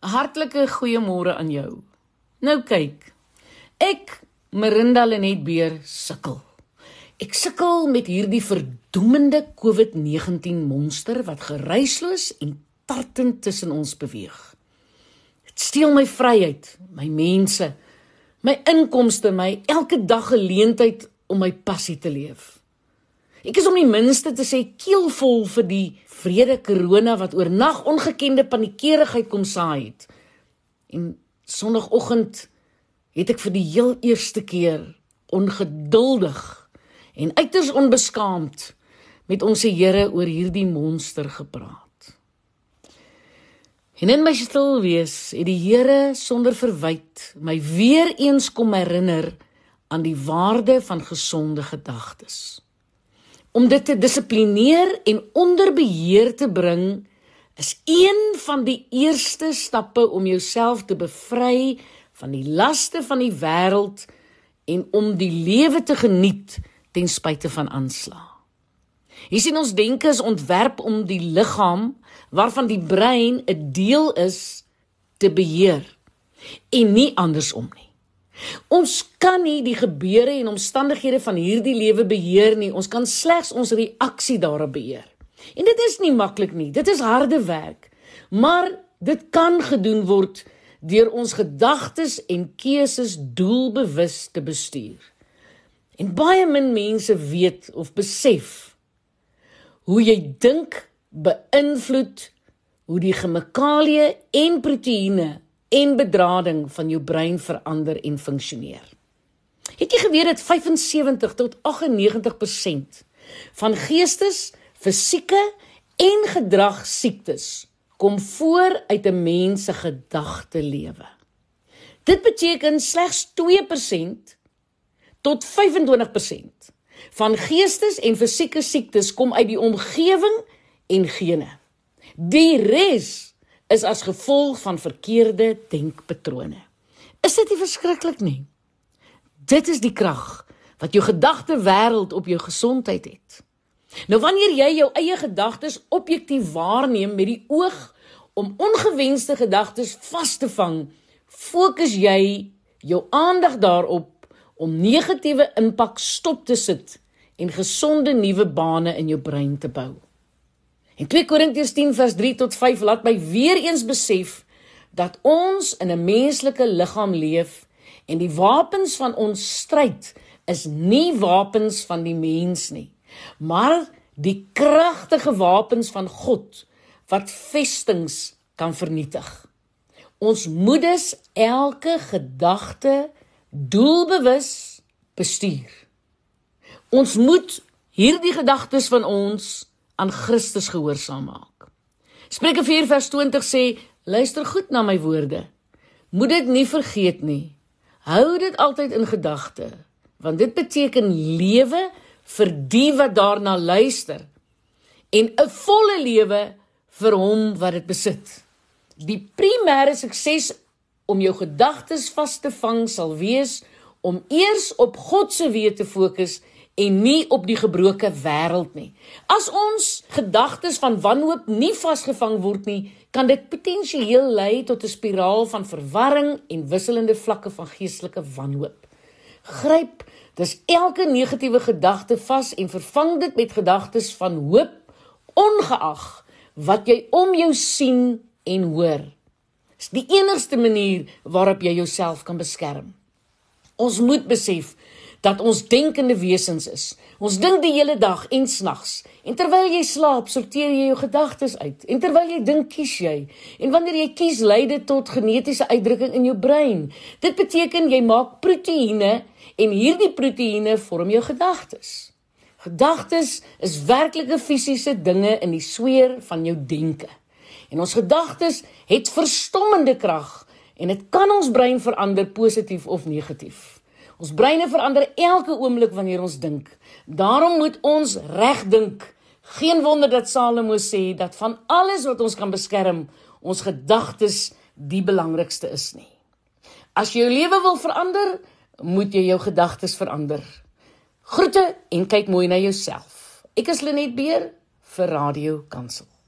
Hartlike goeiemôre aan jou. Nou kyk. Ek, Marinda Lenet Beer, sukkel. Ek sukkel met hierdie verdoemende COVID-19 monster wat geruisloos en tartend tussen ons beweeg. Dit steel my vryheid, my mense, my inkomste, my elke dag geleentheid om my passie te leef. Ek is om die minste te sê keelvol vir die vrede korona wat oor nag ongekende paniekerigheid kom saai het. En sonoggend het ek vir die heel eerste keer ongeduldig en uiters onbeskaamd met ons Here oor hierdie monster gepraat. En in my stil wees het die Here sonder verwyd my weer eens kom herinner aan die waarde van gesonde gedagtes. Om dit te dissiplineer en onder beheer te bring is een van die eerste stappe om jouself te bevry van die laste van die wêreld en om die lewe te geniet ten spyte van aanslag. Hier sien ons denke is ontwerp om die liggaam waarvan die brein 'n deel is te beheer en nie andersom nie. Ons kan nie die gebeure en omstandighede van hierdie lewe beheer nie. Ons kan slegs ons reaksie daarop beheer. En dit is nie maklik nie. Dit is harde werk. Maar dit kan gedoen word deur ons gedagtes en keuses doelbewus te bestuur. En baie min mense weet of besef hoe jy dink beïnvloed hoe die chemikalieë en proteïene en bedrading van jou brein verander en funksioneer. Het jy geweet dat 75 tot 98% van geestes, fisieke en gedragsiektes kom voor uit 'n mens se gedagte lewe. Dit beteken slegs 2% tot 25% van geestes en fisieke siektes kom uit die omgewing en gene. Die res is as gevolg van verkeerde denkpatrone. Is dit nie verskriklik nie? Dit is die krag wat jou gedagte wêreld op jou gesondheid het. Nou wanneer jy jou eie gedagtes objektief waarneem met die oog om ongewenste gedagtes vas te vang, fokus jy jou aandag daarop om negatiewe impak stop te sit en gesonde nuwe bane in jou brein te bou. En 2 Korintiërs 10 vers 3 tot 5 laat my weer eens besef dat ons in 'n menslike liggaam leef en die wapens van ons stryd is nie wapens van die mens nie, maar die kragtige wapens van God wat vestings kan vernietig. Ons moet dus elke gedagte doelbewus bestuur. Ons moet hierdie gedagtes van ons aan Christus gehoorsaam maak. Spreuke 4 vers 20 sê: "Luister goed na my woorde. Moet dit nie vergeet nie. Hou dit altyd in gedagte, want dit beteken lewe vir die wat daarna luister en 'n volle lewe vir hom wat dit besit. Die primêre sukses om jou gedagtes vas te vang sal wees om eers op God se weë te fokus en nie op die gebroke wêreld nie. As ons gedagtes van wanhoop nie vasgevang word nie, kan dit potensieel lei tot 'n spiraal van verwarring en wisselende vlakke van geestelike wanhoop. Gryp dus elke negatiewe gedagte vas en vervang dit met gedagtes van hoop, ongeag wat jy om jou sien en hoor. Dis die enigste manier waarop jy jouself kan beskerm. Ons moet besef dat ons denkende wesens is. Ons dink die hele dag en snags. En terwyl jy slaap, sorteer jy jou gedagtes uit. En terwyl jy dink, kies jy. En wanneer jy kies, lei dit tot genetiese uitdrukking in jou brein. Dit beteken jy maak proteïene en hierdie proteïene vorm jou gedagtes. Gedagtes is werklike fisiese dinge in die sweer van jou denke. En ons gedagtes het verstommende krag en dit kan ons brein verander positief of negatief. Ons breine verander elke oomblik wanneer ons dink. Daarom moet ons reg dink. Geen wonder dat Salomo sê dat van alles wat ons kan beskerm, ons gedagtes die belangrikste is nie. As jy jou lewe wil verander, moet jy jou gedagtes verander. Groete en kyk mooi na jouself. Ek is Lenet Beer vir Radio Kansel.